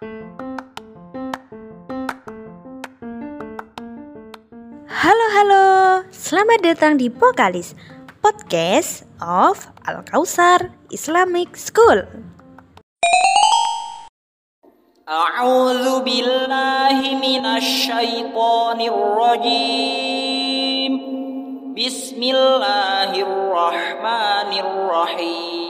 Halo halo, selamat datang di Pokalis Podcast of Al Kausar Islamic School. A'udzu billahi minasy syaithanir rajim. Bismillahirrahmanirrahim.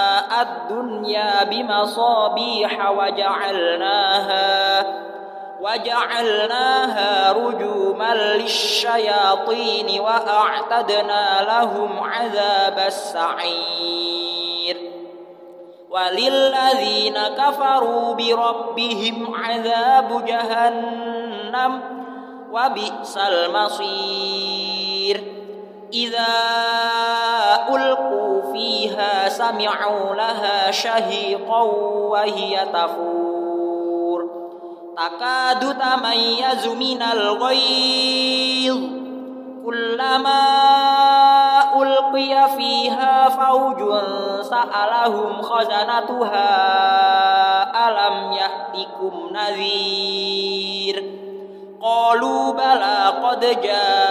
الدنيا بمصابيح وجعلناها وجعلناها رجوما للشياطين وأعتدنا لهم عذاب السعير. وللذين كفروا بربهم عذاب جهنم وبئس المصير. إذا فيها سمعوا لها شهيقا وهي تفور. تكاد تميز من الغيظ. كلما ألقي فيها فوج سألهم خزنتها ألم يأتكم نذير؟ قالوا بلى قد جاءنا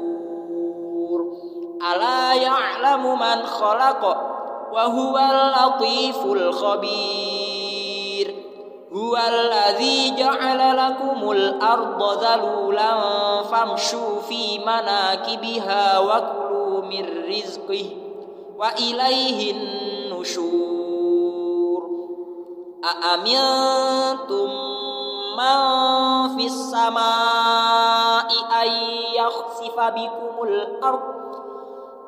ألا يعلم من خلق وهو اللطيف الخبير؟ هو الذي جعل لكم الأرض ذلولا فامشوا في مناكبها وكلوا من رزقه وإليه النشور. أأمنتم من في السماء أن يخسف بكم الأرض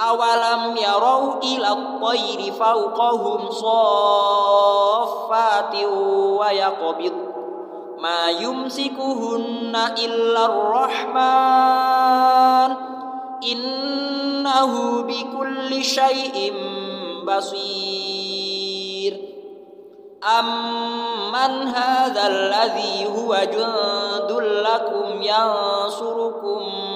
أولم يروا إلى الطير فوقهم صافات ويقبض ما يمسكهن إلا الرحمن إنه بكل شيء بصير أمن هذا الذي هو جند لكم ينصركم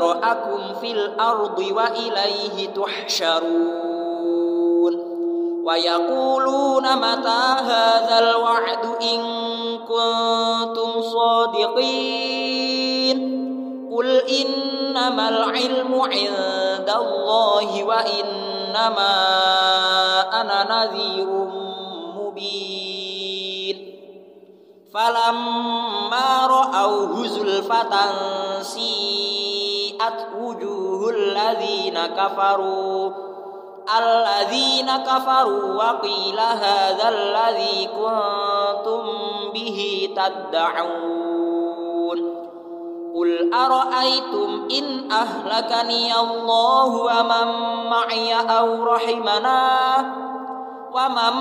ذرأكم في الأرض وإليه تحشرون ويقولون متى هذا الوعد إن كنتم صادقين قل إنما العلم عند الله وإنما أنا نذير مبين فلما رأوه زلفة سيئت وجوه الذين كفروا. الذين كفروا وقيل هذا الذي كنتم به تدعون. قل أرأيتم إن أهلكني الله ومن معي أو رحمنا؟ ومن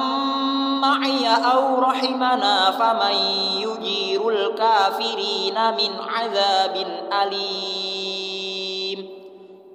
معي أو رحمنا فمن يجير الكافرين من عذاب أليم.